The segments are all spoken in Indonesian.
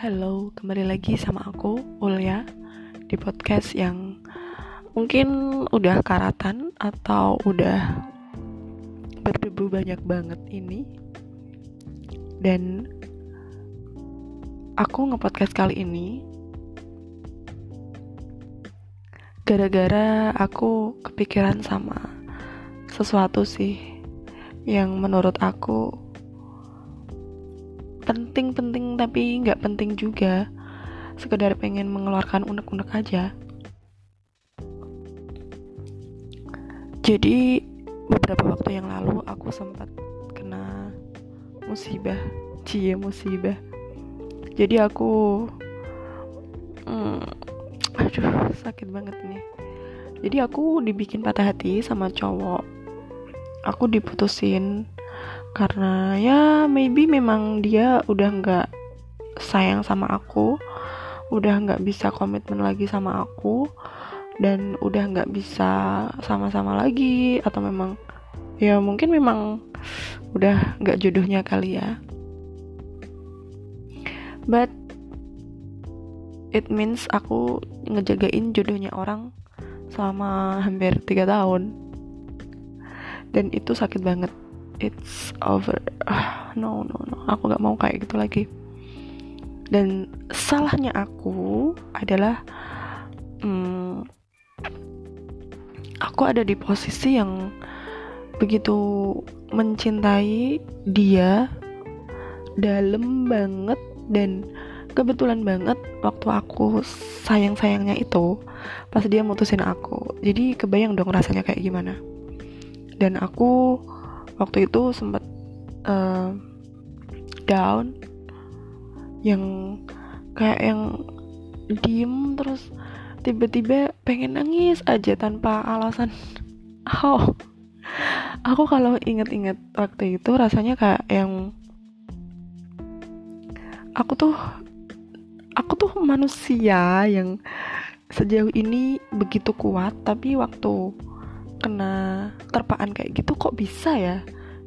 Halo, kembali lagi sama aku, Ulya, di podcast yang mungkin udah karatan atau udah berdebu banyak banget ini. Dan aku ngepodcast kali ini gara-gara aku kepikiran sama sesuatu sih yang menurut aku penting-penting tapi nggak penting juga. Sekedar pengen mengeluarkan unek-unek aja. Jadi beberapa waktu yang lalu aku sempat kena musibah cie musibah. Jadi aku hmm, aduh sakit banget nih jadi aku dibikin patah hati sama cowok. Aku diputusin karena ya maybe memang dia udah nggak sayang sama aku udah nggak bisa komitmen lagi sama aku dan udah nggak bisa sama-sama lagi atau memang ya mungkin memang udah nggak jodohnya kali ya. But it means aku ngejagain jodohnya orang selama hampir tiga tahun. Dan itu sakit banget it's over. Ah, no no no. Aku nggak mau kayak gitu lagi. Dan salahnya aku adalah hmm, aku ada di posisi yang begitu mencintai dia dalam banget dan kebetulan banget waktu aku sayang-sayangnya itu pas dia mutusin aku. Jadi kebayang dong rasanya kayak gimana. Dan aku waktu itu sempat uh, down. Yang kayak yang diem terus tiba-tiba pengen nangis aja tanpa alasan. Oh aku kalau inget-inget waktu itu rasanya kayak yang aku tuh aku tuh manusia yang sejauh ini begitu kuat tapi waktu kena terpaan kayak gitu kok bisa ya?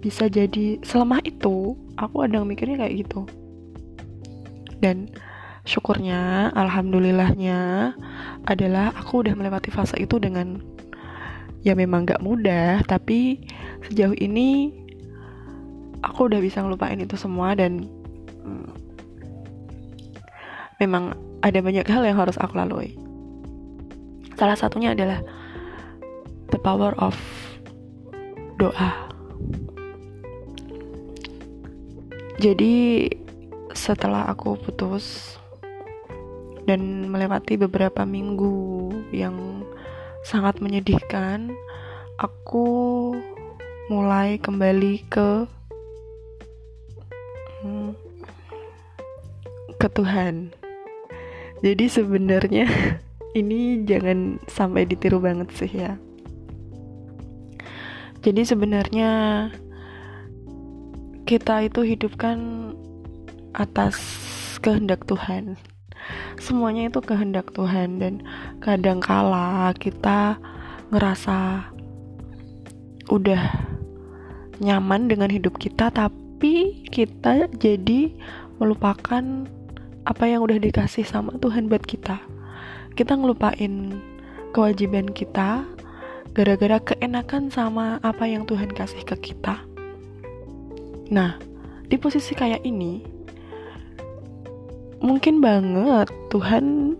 Bisa jadi selemah itu? Aku ada mikirnya kayak gitu. Dan syukurnya alhamdulillahnya adalah aku udah melewati fase itu dengan ya memang gak mudah tapi sejauh ini aku udah bisa ngelupain itu semua dan hmm, memang ada banyak hal yang harus aku lalui. Salah satunya adalah power of doa. Jadi setelah aku putus dan melewati beberapa minggu yang sangat menyedihkan, aku mulai kembali ke hmm, ke Tuhan. Jadi sebenarnya ini jangan sampai ditiru banget sih ya jadi sebenarnya kita itu hidup kan atas kehendak Tuhan. Semuanya itu kehendak Tuhan dan kadang kala kita ngerasa udah nyaman dengan hidup kita tapi kita jadi melupakan apa yang udah dikasih sama Tuhan buat kita. Kita ngelupain kewajiban kita gara-gara keenakan sama apa yang Tuhan kasih ke kita. Nah, di posisi kayak ini, mungkin banget Tuhan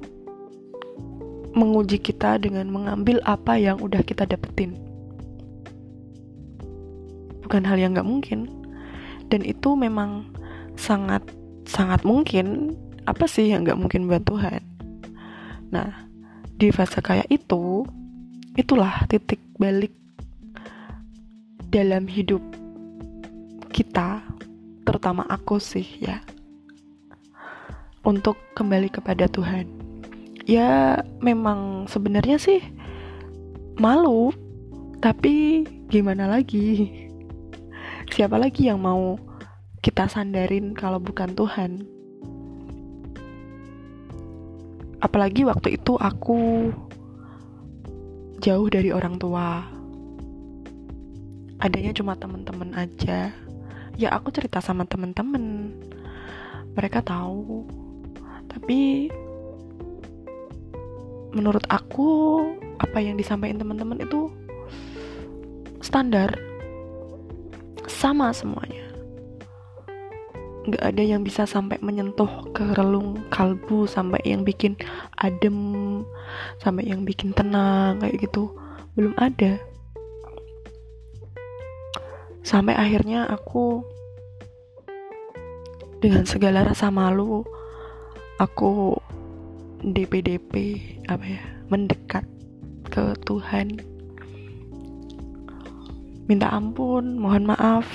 menguji kita dengan mengambil apa yang udah kita dapetin. Bukan hal yang gak mungkin. Dan itu memang sangat sangat mungkin apa sih yang gak mungkin buat Tuhan. Nah, di fase kayak itu, itulah titik balik dalam hidup kita terutama aku sih ya. Untuk kembali kepada Tuhan. Ya memang sebenarnya sih malu tapi gimana lagi? Siapa lagi yang mau kita sandarin kalau bukan Tuhan? Apalagi waktu itu aku jauh dari orang tua. Adanya cuma temen-temen aja. Ya aku cerita sama temen-temen mereka tahu. Tapi menurut aku apa yang disampaikan teman-teman itu standar. Sama semuanya nggak ada yang bisa sampai menyentuh ke relung kalbu sampai yang bikin adem sampai yang bikin tenang kayak gitu. Belum ada. Sampai akhirnya aku dengan segala rasa malu aku DP-DP apa ya mendekat ke Tuhan. Minta ampun mohon maaf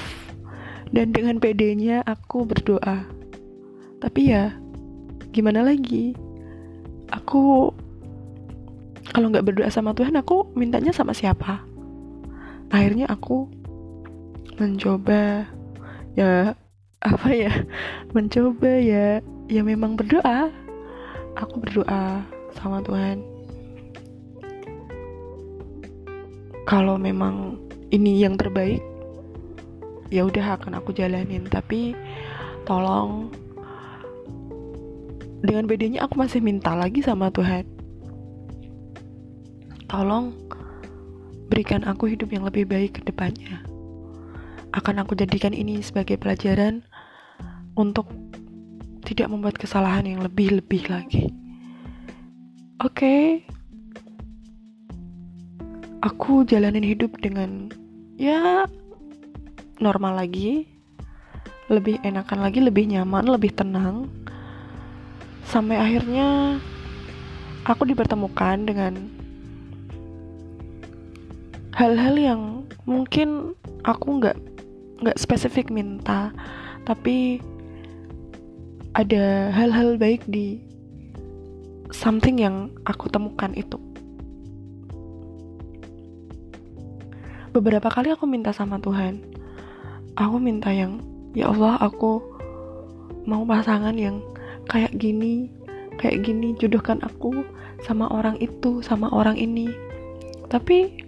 dan dengan pedenya aku berdoa. Tapi ya gimana lagi? Aku kalau nggak berdoa sama Tuhan aku mintanya sama siapa? Akhirnya aku mencoba ya apa ya? Mencoba ya ya memang berdoa. Aku berdoa sama Tuhan. Kalau memang ini yang terbaik ya udah akan aku jalanin. Tapi tolong dengan bedanya aku masih minta lagi sama Tuhan. Tolong berikan aku hidup yang lebih baik ke depannya. Akan aku jadikan ini sebagai pelajaran untuk tidak membuat kesalahan yang lebih-lebih lagi. Oke. Okay. aku jalanin hidup dengan ya normal lagi lebih enakan lagi lebih nyaman lebih tenang. Sampai akhirnya aku dipertemukan dengan hal-hal yang mungkin aku nggak nggak spesifik minta tapi ada hal-hal baik di something yang aku temukan itu. Beberapa kali aku minta sama Tuhan aku minta yang ya Allah aku mau pasangan yang kayak gini kayak gini jodohkan aku sama orang itu sama orang ini. Tapi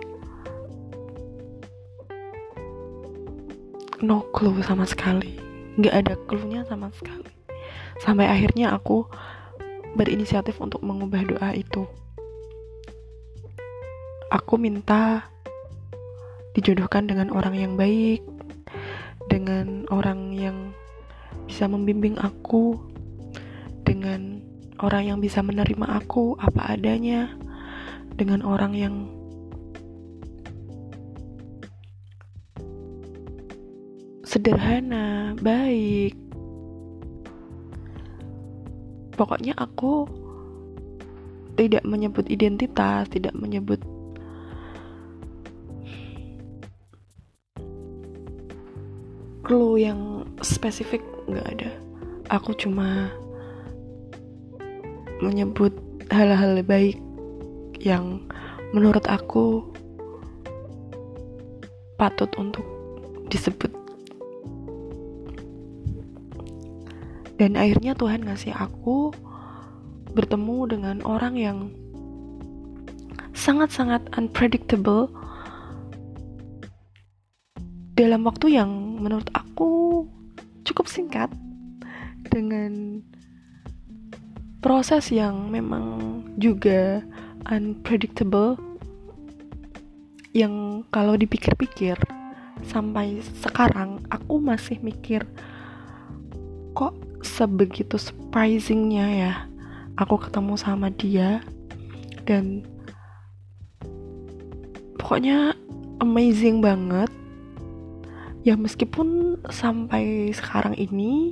no clue sama sekali. Nggak ada clue-nya sama sekali. Sampai akhirnya aku berinisiatif untuk mengubah doa itu. Aku minta dijodohkan dengan orang yang baik dengan orang yang bisa membimbing aku, dengan orang yang bisa menerima aku apa adanya, dengan orang yang sederhana, baik. Pokoknya aku tidak menyebut identitas, tidak menyebut clue yang spesifik nggak ada. Aku cuma menyebut hal-hal baik yang menurut aku patut untuk disebut. Dan akhirnya Tuhan ngasih aku bertemu dengan orang yang sangat-sangat unpredictable dalam waktu yang menurut aku cukup singkat dengan proses yang memang juga unpredictable yang kalau dipikir-pikir sampai sekarang aku masih mikir kok sebegitu surprisingnya ya aku ketemu sama dia? Dan pokoknya amazing banget ya meskipun sampai sekarang ini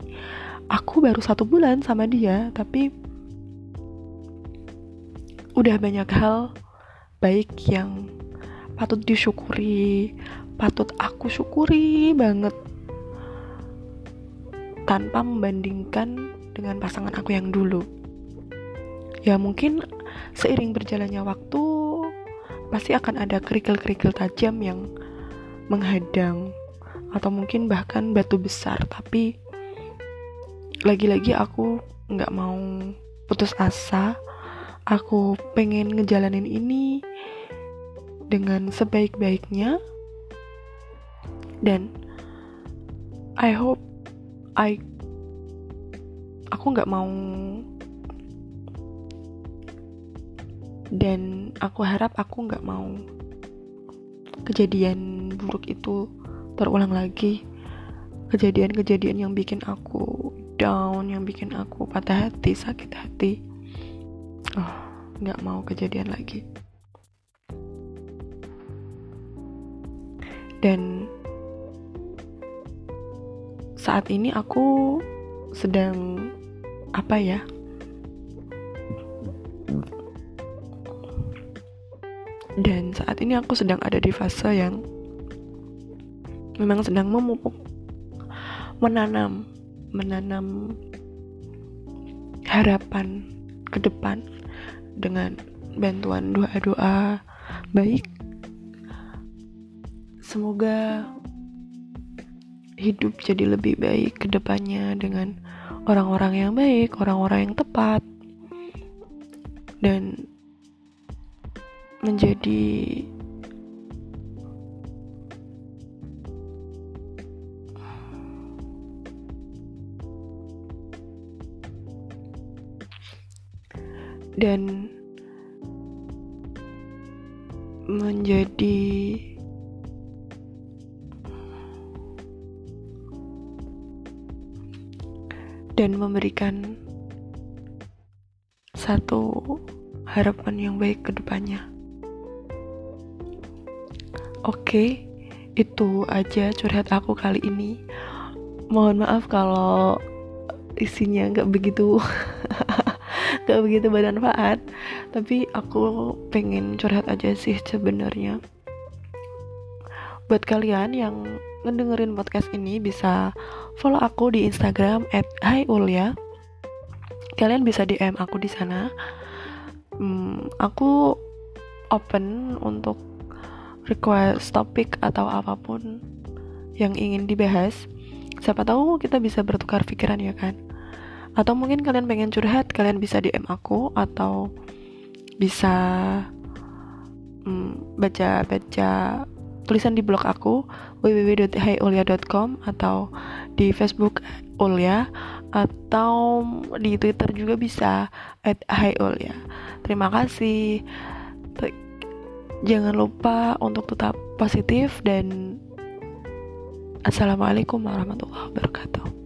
aku baru satu bulan sama dia tapi udah banyak hal baik yang patut disyukuri patut aku syukuri banget. Tanpa membandingkan dengan pasangan aku yang dulu. Ya mungkin seiring berjalannya waktu pasti akan ada kerikil-kerikil tajam yang menghadang atau mungkin bahkan batu besar tapi lagi-lagi aku nggak mau putus asa. Aku pengen ngejalanin ini dengan sebaik-baiknya. Dan I hope I aku nggak mau dan aku harap aku nggak mau kejadian buruk itu terulang lagi kejadian-kejadian yang bikin aku down yang bikin aku patah hati sakit hati. Oh nggak mau kejadian lagi. Dan saat ini aku sedang apa ya dan saat ini aku sedang ada di fase yang memang sedang memupuk menanam menanam harapan ke depan dengan bantuan doa-doa baik. Semoga hidup jadi lebih baik ke depannya dengan orang-orang yang baik, orang-orang yang tepat, dan menjadi dan menjadi dan memberikan satu harapan yang baik ke depannya. Oke, itu aja curhat aku kali ini. Mohon maaf kalau isinya nggak begitu nggak begitu bermanfaat, tapi aku pengen curhat aja sih sebenarnya. Buat kalian yang ngedengerin podcast ini bisa follow aku di Instagram @hiulya. Kalian bisa DM aku di sana. Hmm, aku open untuk request topik atau apa pun yang ingin dibahas. Siapa tahu kita bisa bertukar pikiran ya kan? Atau mungkin kalian pengen curhat, kalian bisa DM aku atau bisa baca-baca tulisan di blog aku www.haiulya.com atau di Facebook Ulya atau di Twitter juga bisa at @haiulya. Terima kasih. Jangan lupa untuk tetap positif dan Assalamualaikum warahmatullahi wabarakatuh.